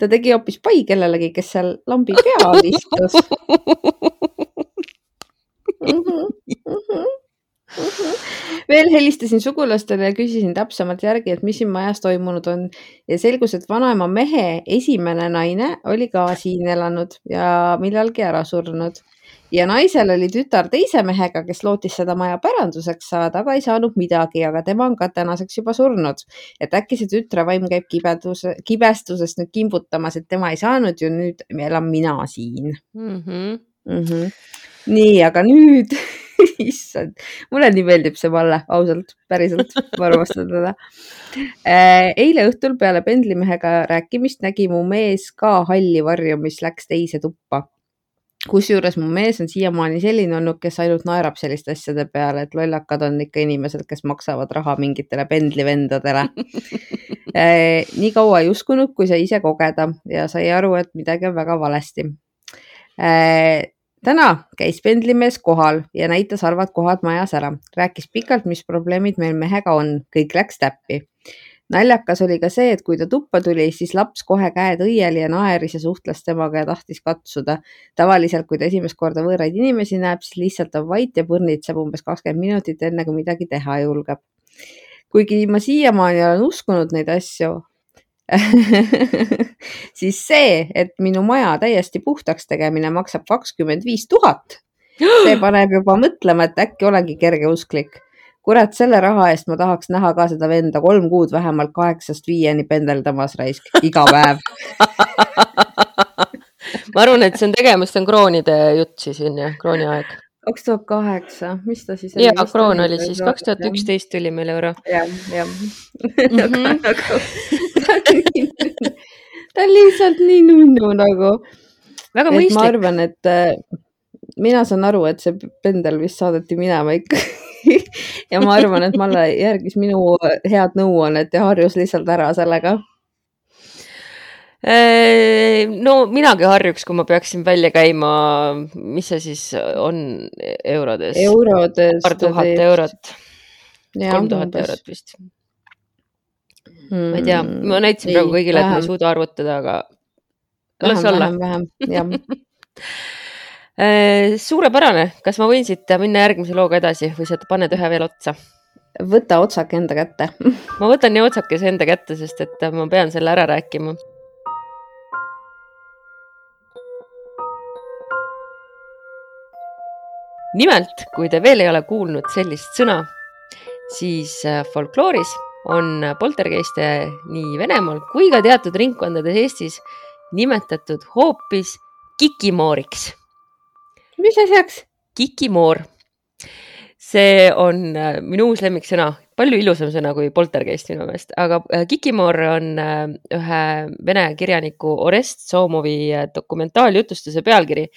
ta tegi hoopis pai kellelegi, kes seal lambi peal istus mm. -hmm, mm -hmm. Mm -hmm. veel helistasin sugulastele ja küsisin täpsemalt järgi, et mis siin majas toimunud on ja selgus, et vanaema mehe esimene naine oli ka siin elanud ja millalgi ära surnud ja naisel oli tütar teise mehega, kes lootis seda maja päranduseks saada, aga ei saanud midagi, aga tema on ka tänaseks juba surnud. et äkki see tütre vaim käib kibeduse, kibestusest nüüd kimbutamas, et tema ei saanud ju nüüd elan mina siin mm. -hmm. Mm -hmm. nii, aga nüüd issand, mulle nii meeldib see Malle, ausalt, päriselt, ma armastan teda. Äh, eile õhtul peale pendlimehega rääkimist nägi mu mees ka halli varju, mis läks teise tuppa kusjuures mu mees on siiamaani selline olnud, kes ainult naerab selliste asjade peale, et lollakad on ikka inimesed, kes maksavad raha mingitele pendlivendadele. Eh, nii kaua ei uskunud, kui sai ise kogeda ja sai aru, et midagi on väga valesti. Eh, täna käis pendlimees kohal ja näitas halvad kohad majas ära, rääkis pikalt, mis probleemid meil mehega on, kõik läks täppi naljakas oli ka see, et kui ta tuppa tuli, siis laps kohe käed õieli ja naeris ja suhtles temaga ja tahtis katsuda. tavaliselt, kui ta esimest korda võõraid inimesi näeb, siis lihtsalt on vait ja põrnitseb umbes kakskümmend minutit, enne kui midagi teha julgeb. kuigi ma siiamaani olen uskunud neid asju siis see, et minu maja täiesti puhtaks tegemine maksab kakskümmend viis tuhat, see paneb juba mõtlema, et äkki olengi kergeusklik kurat, selle raha eest ma tahaks näha ka seda venda kolm kuud vähemalt kaheksast viieni pendeldamas raisk iga päev ma arvan, et see on tegemist on kroonide jutt siis on ju, krooniaeg. kaks tuhat kaheksa, mis ta siis oli? ja, kroon oli siis, kaks tuhat üksteist tuli meil euro. jah, jah. Mhm. ta on lihtsalt nii nunnu nagu. väga mõistlik. ma arvan, et äh, mina saan aru, et see pendel vist saadeti minema ikka ja ma arvan, et Malle järgis minu head nõuannet ja harjus lihtsalt ära sellega Äh, no minagi harjuks, kui ma peaksin välja käima, mis see siis on eurodes? eurodes. paar tuhat eurot. kolm tuhat eurot vist hmm,. ma ei tea, ma näitasin praegu kõigile, et ma ei suuda arvutada, aga las olla. vähem, vähem, jah suurepärane, kas ma võin siit minna järgmise looga edasi või sa paned ühe veel otsa? võta otsake enda kätte ma võtan nii otsakese enda kätte, sest et ma pean selle ära rääkima nimelt, kui te veel ei ole kuulnud sellist sõna, siis äh, folklooris on poltergeiste nii Venemaal kui ka teatud ringkondades Eestis nimetatud hoopis kikimooriks. Mis asjaks? kikimoor. see on äh, minu uus lemmiksõna, palju ilusam sõna kui poltergeist minu meelest, aga äh, kikimoor on ühe vene kirjaniku Orest Soomovi dokumentaaljutustuse pealkiri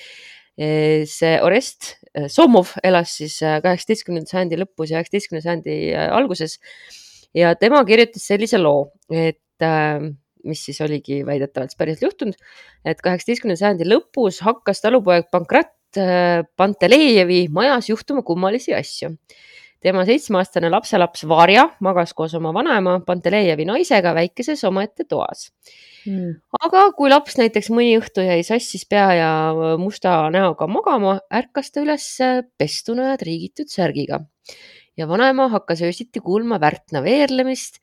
see Orest Äh, Somov elas siis äh, kaheksateistkümnenda sajandi lõpus ja üheksateistkümnenda sajandi äh, alguses. ja tema kirjutas sellise loo, et mis siis oligi väidetavalt päriselt juhtunud, et kaheksateistkümnenda sajandi lõpus hakkas talupoeg Pankrat Pantelejevi majas juhtuma kummalisi asju. Tema seitsmeaastane lapselaps Varja magas koos oma vanaema Pantelejevi naisega väikeses omaette toas. Mm.. aga kui laps näiteks mõni õhtu jäi sassis pea ja musta näoga magama, ärkas ta üles pestuna ja triigitud särgiga. Ja vanaema hakkas öösiti kuulma Värtna veerlemist.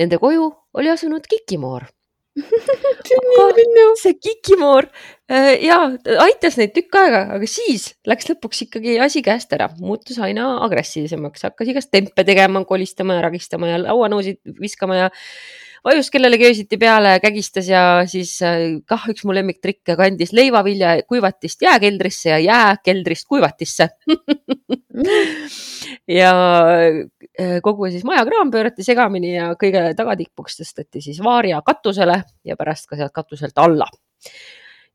Nende koju oli asunud Kikimoor see Kikimoor äh, ja aitas neid tükk aega, aga siis läks lõpuks ikkagi asi käest ära, muutus aina agressiivsemaks, hakkas igast tempe tegema, kolistama ja ragistama ja lauanõusid viskama ja vajus kellelegi öösiti peale, kägistas ja siis äh, kah üks mu lemmiktrikke kandis leivavilja kuivatist jääkeldrisse ja jääkeldrist kuivatisse. Ja äh, kogu siis majakraam pöörati segamini ja kõige tagatipuks tõsteti siis vaarja katusele ja pärast ka sealt katuselt alla.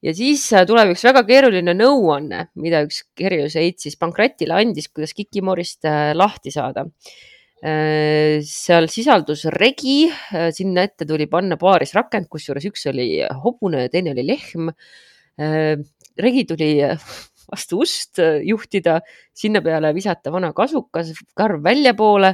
Ja siis äh, tuleb üks väga keeruline nõuanne, mida üks Kerjus Eit siis Pankratile andis, kuidas Kikimoorist lahti saada seal sisaldus regi, äh, sinna ette tuli panna paarisrakend, kusjuures üks oli hobune ja teine oli lehm. Äh, regi tuli vastu ust juhtida, sinna peale visata vana kasukas, karv väljapoole,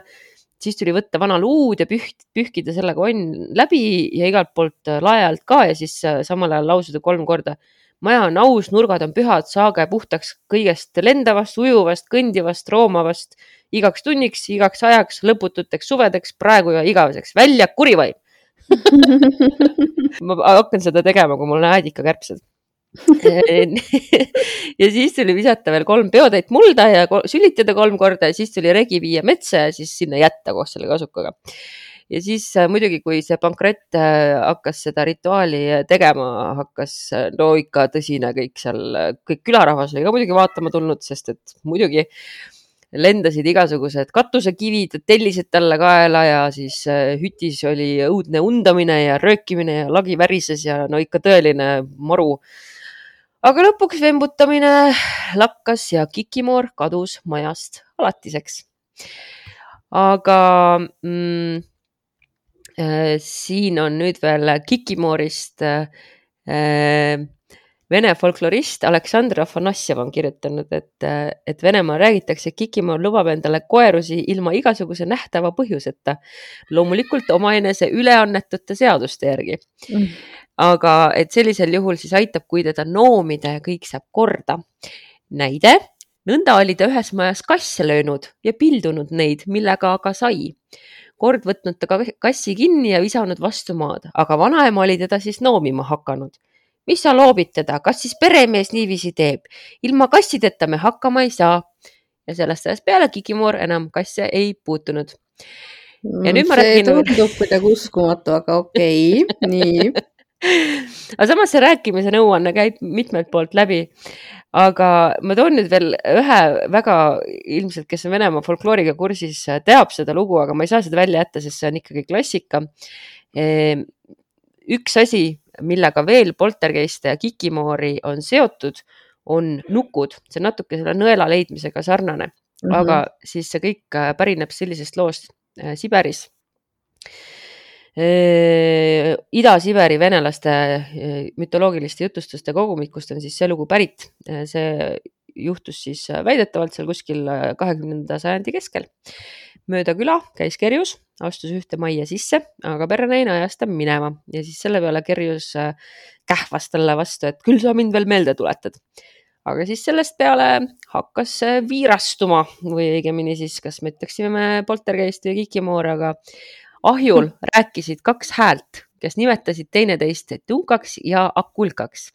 siis tuli võtta vana luud ja püht, pühkida sellega onn läbi ja igalt poolt lae alt ka ja siis samal ajal lausuda kolm korda maja on aus, nurgad on pühad, saage puhtaks kõigest lendavast, ujuvast, kõndivast, roomavast igaks tunniks, igaks ajaks, lõpututeks suvedeks, praegu ja igaveseks. välja kurivaim ma hakkan seda tegema, kui mul on äädikakärbsed ja siis tuli visata veel kolm peotäit mulda ja sülitada kolm korda ja siis tuli regi viia metsa ja siis sinna jätta koos selle kasukaga. Ja siis äh, muidugi, kui see pankrett äh, hakkas seda rituaali tegema, hakkas no ikka tõsine kõik seal, kõik külarahvas oli ka muidugi vaatama tulnud, sest et muidugi lendasid igasugused katusekivid, tellised talle kaela ja siis äh, hütis oli õudne undamine ja röökimine ja lagi värises ja no ikka tõeline maru. aga lõpuks vembutamine lakkas ja Kikimoor kadus majast alatiseks. aga mm, äh, siin on nüüd veel Kikimoorist äh, Vene folklorist Aleksandr Afanasjev on kirjutanud, et, et Venemaal räägitakse, et Kikimoor lubab endale koerusi ilma igasuguse nähtava põhjuseta. loomulikult omaenese üleannetute seaduste järgi mm.. aga et sellisel juhul siis aitab, kui teda noomida ja kõik saab korda. näide, nõnda oli ta ühes majas kasse löönud ja pildunud neid, millega aga sai kord võtnud ta kassi kinni ja visanud vastu maad, aga vanaema oli teda siis noomima hakanud mis sa loobid teda, kas siis peremees niiviisi teeb? ilma kassideta me hakkama ei saa. ja sellest ajast peale Kikimoor enam kasse ei puutunud. ja nüüd ma see räägin. tundub kuidagi uskumatu, aga okei okay., nii aga samas see rääkimise nõuanne käib mitmelt poolt läbi. aga ma toon nüüd veel ühe väga ilmselt, kes on Venemaa folklooriga kursis, teab seda lugu, aga ma ei saa seda välja jätta, sest see on ikkagi klassika. Ehm, üks asi, millega veel poltergeiste ja kikimoori on seotud, on nukud, see on natuke selle nõela leidmisega sarnane. mm, -hmm. aga siis see kõik äh, pärineb sellisest loost äh, Siberis. Ida-Siberi venelaste äh, mütoloogiliste jutustuste kogumikust on siis see lugu pärit. see juhtus siis väidetavalt seal kuskil kahekümnenda sajandi keskel. mööda küla käis kerjus, astus ühte majja sisse, aga perenaine ajas ta minema ja siis selle peale kerjus kähvas talle vastu, et küll sa mind veel meelde tuletad aga siis sellest peale hakkas viirastuma või õigemini siis, kas me ütleksime poltergeist või kikimoor, aga ahjul rääkisid kaks häält, kes nimetasid teineteist tunkaks ja akulkaks.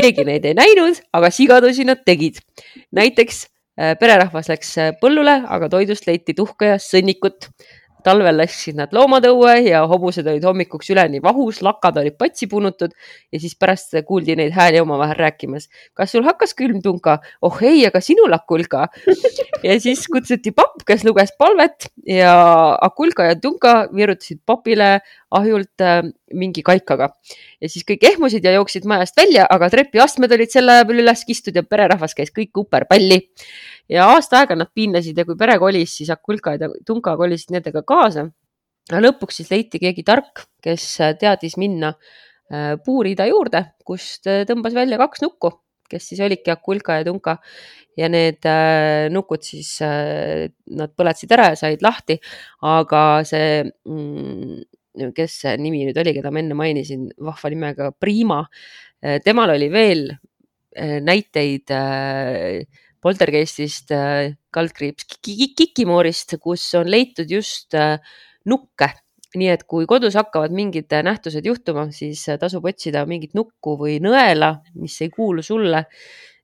keegi neid ei näinud, aga sigadusi nad tegid. näiteks äh, pererahvas läks põllule, aga toidust leiti tuhka ja sõnnikut talvel läksid nad loomatõue ja hobused olid hommikuks üleni vahus, lakad olid patsi punutud ja siis pärast kuuldi neid hääli omavahel rääkimas. kas sul hakkas külm tunka? oh ei, aga sinul Akulka. ja siis kutsuti papp, kes luges palvet ja Akulka ja Tunka virutasid papile ahjult äh, mingi kaikaga ja siis kõik ehmusid ja jooksid majast välja, aga trepiastmed olid selle aja peal üles kistud ja pererahvas käis kõik uperpalli ja aasta aega nad piinlesid ja kui pere kolis, siis Akulka ja Tunka kolisid nendega kaasa. lõpuks siis leiti keegi tark, kes teadis minna äh, puuriida juurde, kust äh, tõmbas välja kaks nukku, kes siis olidki Akulka ja Tunka ja need äh, nukud siis äh,, nad põletasid ära ja said lahti, aga see mm, kes see nimi nüüd oli, keda ma enne mainisin, vahva nimega Prima. Äh, temal oli veel äh, näiteid poltergeistist, äh, kaldkriips Kikimoorist, kus on leitud just äh, nukke. nii et kui kodus hakkavad mingid nähtused juhtuma, siis äh, tasub otsida mingit nukku või nõela, mis ei kuulu sulle.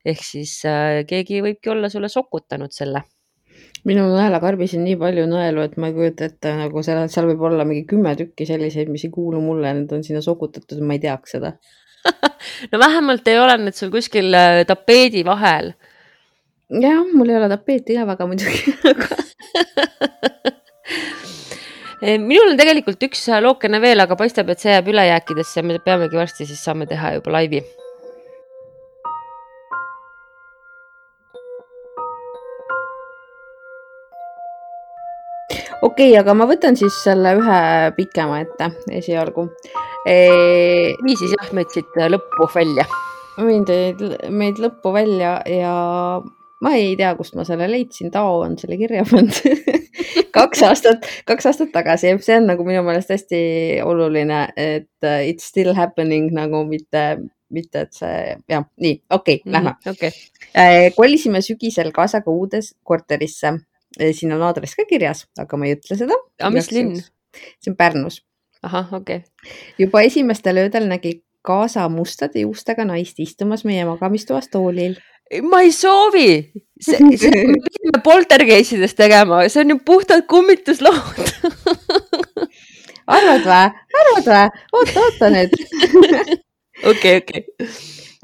ehk siis keegi võibki olla sulle sokutanud selle minu nõelakarbis on nii palju nõelu, et ma ei kujuta ette nagu seal, seal võib olla mingi kümme tükki selliseid, mis ei kuulu mulle, need on sinna sokutatud, ma ei teaks seda no vähemalt ei ole need sul kuskil tapeedi vahel jah, mul ei ole tapeeti ka väga muidugi aga eh, minul on tegelikult üks lookene veel, aga paistab, et see jääb ülejääkidesse, me peamegi varsti siis saame teha juba laivi. okei okay,, aga ma võtan siis selle ühe pikema ette esialgu e.... nii siis jah, meid siit lõppu välja. teid, meid lõppu välja ja ma ei tea, kust ma selle leidsin, Tao on selle kirja pannud kaks aastat, kaks aastat tagasi, see on nagu minu meelest hästi oluline, et uh, it's still happening nagu mitte, mitte et see jah, nii okei okay, mm, lähme. okay.. Äh, kolisime sügisel kaasaga uudes korterisse, äh, siin on aadress ka kirjas, aga ma ei ütle seda. aga mis linn? see on Pärnus. ahah, okei. Okay.. juba esimestel öödel nägi kaasa mustade juustega naist istumas meie magamistoas toolil ma ei soovi, me pidime poltergeisidest tegema, see on ju puhtalt kummituslood arvad vä, arvad vä, oota, oota nüüd. okei, okei.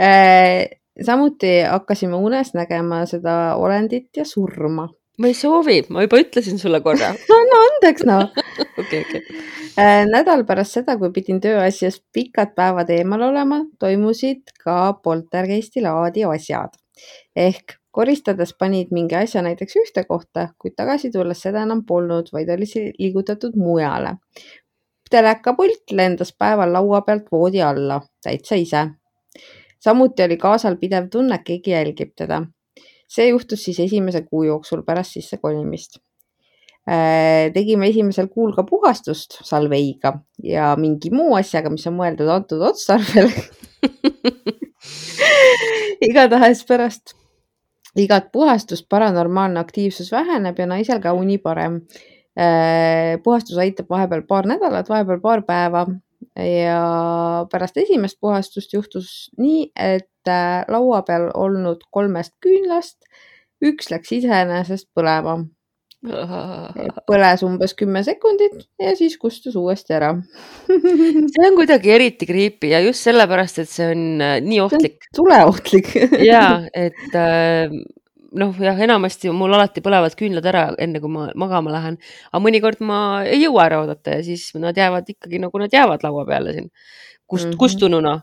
Äh, samuti hakkasime unes nägema seda olendit ja surma. ma ei soovi, ma juba ütlesin sulle korra. anna andeks noh. okei, okei. Äh, nädal pärast seda, kui pidin tööasjast pikad päevad eemal olema, toimusid ka poltergeisti laadi asjad ehk koristades panid mingi asja näiteks ühte kohta, kuid tagasi tulles seda enam polnud, vaid oli see liigutatud mujale. telekapult lendas päeval laua pealt voodi alla täitsa ise. samuti oli kaasal pidev tunne, et keegi jälgib teda. see juhtus siis esimese kuu jooksul pärast sisse kolimist äh, tegime esimesel kuul ka puhastust salveiga ja mingi muu asjaga, mis on mõeldud antud otstarbel igatahes pärast igat puhastust paranormaalne aktiivsus väheneb ja naisel ka uni parem. Äh, puhastus aitab vahepeal paar nädalat, vahepeal paar päeva ja pärast esimest puhastust juhtus nii, et äh, laua peal olnud kolmest küünlast üks läks iseenesest põlema põles umbes kümme sekundit ja siis kustus uuesti ära. See on kuidagi eriti creepy ja just sellepärast, et see on äh, nii ohtlik. tuleohtlik. Ja et äh, noh, jah, enamasti mul alati põlevad küünlad ära, enne kui ma magama lähen, aga mõnikord ma ei jõua ära oodata ja siis nad jäävad ikkagi nagu nad jäävad laua peale siin. Kust mm, -hmm. kustununa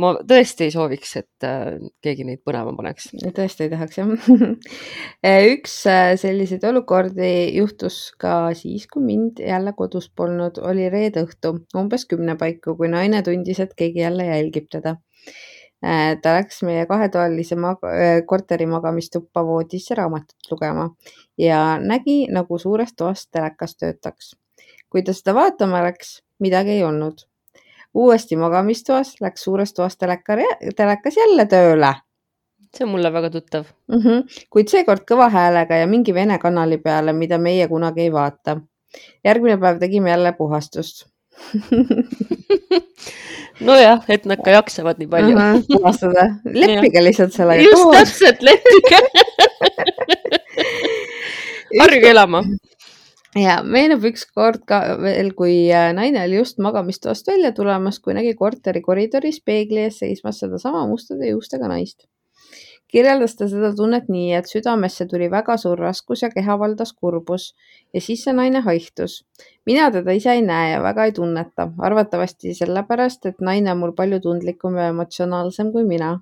ma tõesti ei sooviks, et äh, keegi neid põnema paneks. tõesti ei tahaks jah üks äh, selliseid olukordi juhtus ka siis, kui mind jälle kodus polnud, oli reede õhtu umbes kümne paiku, kui naine tundis, et keegi jälle jälgib teda. Äh, ta läks meie kahetoalise mag korteri magamistuppa voodisse raamatut lugema ja nägi, nagu suures toas telekas töötaks. kui ta seda vaatama läks, midagi ei olnud uuesti magamistoas, läks suures toas teleka, telekas jälle tööle. see on mulle väga tuttav mm. -hmm. kuid seekord kõva häälega ja mingi vene kanali peale, mida meie kunagi ei vaata. järgmine päev tegime jälle puhastust nojah, et nad ka jaksavad nii palju uh. -huh, puhastada, leppige lihtsalt sellega. just täpselt, leppige harjuge elama ja meenub ükskord ka veel, kui äh, naine oli just magamistoast välja tulemas, kui nägi korteri koridoris peegli ees seismas sedasama mustade juustega naist. kirjeldas ta seda tunnet nii, et südamesse tuli väga suur raskus ja keha valdas kurbus ja siis see naine haihtus. mina teda ise ei näe ja väga ei tunneta, arvatavasti sellepärast, et naine on mul palju tundlikum ja emotsionaalsem kui mina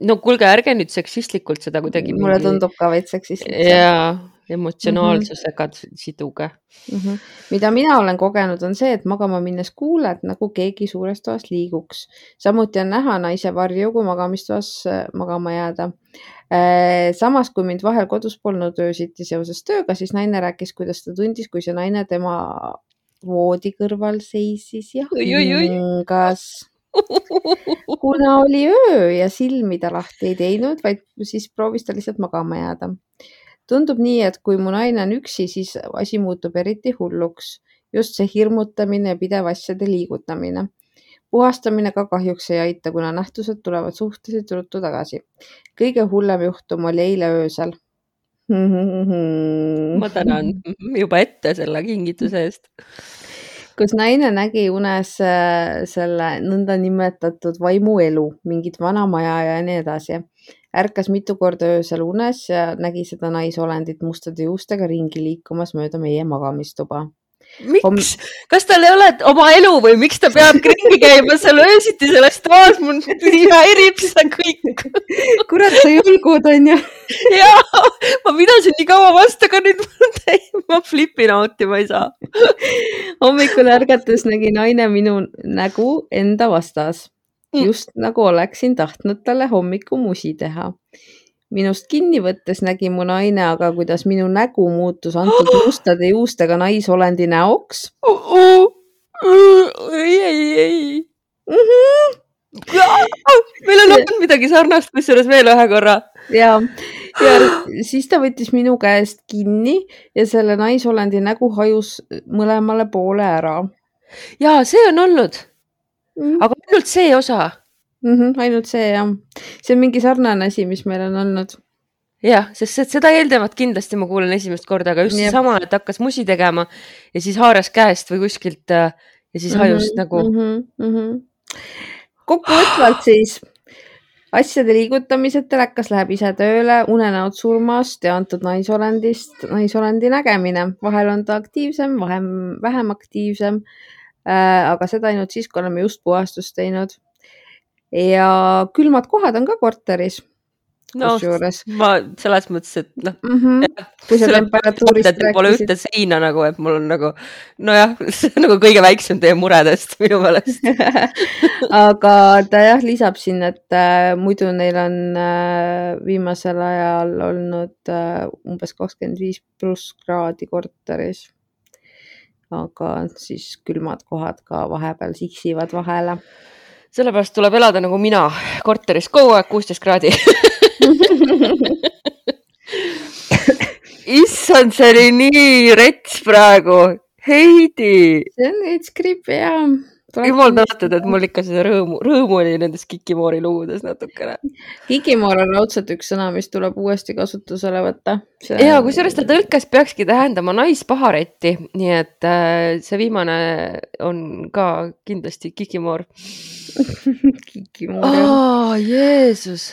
no kuulge, ärge nüüd seksistlikult seda kuidagi. mulle mingi... tundub ka veits seksistlik. jaa, emotsionaalsusega mm -hmm. siduge mm. -hmm. mida mina olen kogenud, on see, et magama minnes kuuled, nagu keegi suures toas liiguks. samuti on näha naise varju, kui magamistoas äh, magama jääda. Äh, samas, kui mind vahel kodus polnud öösiti seoses tööga, siis naine rääkis, kuidas ta tundis, kui see naine tema voodi kõrval seisis ja hingas kuna oli öö ja silmi ta lahti ei teinud, vaid siis proovis ta lihtsalt magama jääda tundub nii, et kui mu naine on üksi, siis asi muutub eriti hulluks. just see hirmutamine ja pidev asjade liigutamine. puhastamine ka kahjuks ei aita, kuna nähtused tulevad suhteliselt ruttu tagasi. kõige hullem juhtum oli eile öösel ma tänan juba ette selle kingituse eest. kus naine nägi unes äh, selle nõndanimetatud vaimuelu, mingit vana maja ja nii edasi ärkas mitu korda öösel unes ja nägi seda naisolendit mustade juustega ringi liikumas mööda meie magamistuba. miks Om..., kas tal ei ole oma elu või miks ta peab ringi käima seal öösiti selles toas, mul häirib seda kõik kurat, sa julgud onju. ja, ma pidasin nii kaua vastu, aga nüüd ma flipin out'i, ma ei saa hommikul ärgates nägi naine minu nägu enda vastas. Just nagu oleksin tahtnud talle hommikumusi teha. minust kinni võttes nägi mu naine aga, kuidas minu nägu muutus antud mustade juustega naisolendi näoks. ei, ei, ei mm. -hmm. meil on olnud midagi sarnast, kusjuures veel ühe korra. ja, ja siis ta võttis minu käest kinni ja selle naisolendi nägu hajus mõlemale poole ära. ja see on olnud mm.. aga ainult see osa mm. -hmm, ainult see jah, see on mingi sarnane asi, mis meil on olnud. jah, sest seda eelnevat kindlasti ma kuulen esimest korda, aga just seesama, et hakkas musi tegema ja siis haaras käest või kuskilt äh, ja siis hajus mm -hmm, nagu mm. -hmm, mm -hmm. kokkuvõtvalt siis asjade liigutamised, telekas läheb ise tööle, unenäod surmast ja antud naisolendist, naisolendi nägemine, vahel on ta aktiivsem, vähem, vähem aktiivsem aga seda ainult siis, kui oleme just puhastust teinud. ja külmad kohad on ka korteris no, kusjuures. ma selles mõttes, et noh mm -hmm.. kui sa temperatuurist rääkisid. Pole ühte seina nagu, et mul on nagu nojah, see on nagu kõige väiksem teie muredest minu meelest aga ta jah lisab siin, et äh, muidu neil on äh, viimasel ajal olnud äh, umbes kakskümmend viis pluss kraadi korteris aga siis külmad kohad ka vahepeal siksivad vahele. sellepärast tuleb elada nagu mina, korteris kogu aeg kuusteist kraadi issand, see oli nii rets praegu. Heidi. see on veits creepy jah jumal tänatud, et mul ikka seda rõõmu, rõõmu oli nendes Kikimoori lugudes natukene. Kikimoor on raudselt üks sõna, mis tuleb uuesti kasutusele võtta see.... ja kusjuures ta tõlkes peakski tähendama naispaharetti, nii et äh, see viimane on ka kindlasti Kikimoor Kikimoor oh,. Jeesus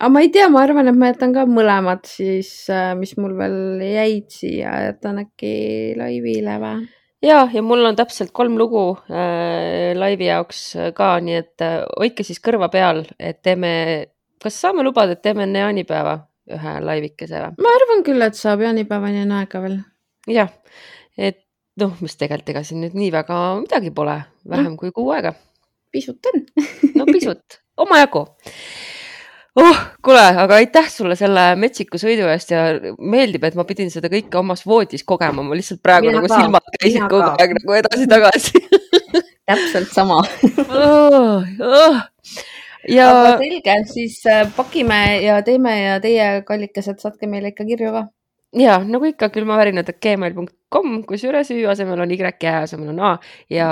aga ma ei tea, ma arvan, et ma jätan ka mõlemad siis, äh, mis mul veel jäid siia, jätan äkki laivile või? Ja, ja mul on täpselt kolm lugu äh, laivi jaoks ka, nii et äh, hoidke siis kõrva peal, et teeme, kas saame lubada, et teeme enne jaanipäeva ühe laivikese või? ma arvan küll, et saab, jaanipäevani on aega veel. jah, et noh, mis tegelikult ega siin nüüd nii väga midagi pole, vähem mm. kui kuu aega. pisut on no pisut, omajagu oh, kuule, aga aitäh sulle selle metsiku sõidu eest ja meeldib, et ma pidin seda kõike omas voodis kogema, ma lihtsalt praegu mina nagu ka, silmad käisid kogu aeg nagu edasi-tagasi täpselt sama. Oh,. Oh. Ja... aga selge, siis äh, pakime ja teeme ja teie kallikesed, saatke meile ikka kirju ka ja nagu ikka külmavärinad.gmail.com, kusjuures Ü asemel on Y ja asemel on A ja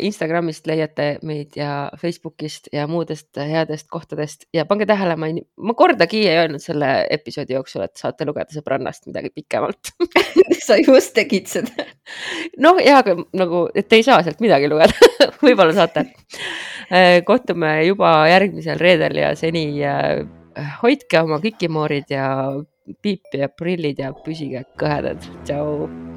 Instagramist leiate meid ja Facebookist ja muudest headest kohtadest ja pange tähele, ma ei, ma kordagi ei öelnud selle episoodi jooksul, et saate lugeda sõbrannast midagi pikemalt sa just tegid seda. noh, ja aga nagu, et ei saa sealt midagi lugeda võib-olla saate. Äh, kohtume juba järgmisel reedel ja seni äh, hoidke oma kikimoorid ja piip ja prillid ja püsige kõhedad. tšau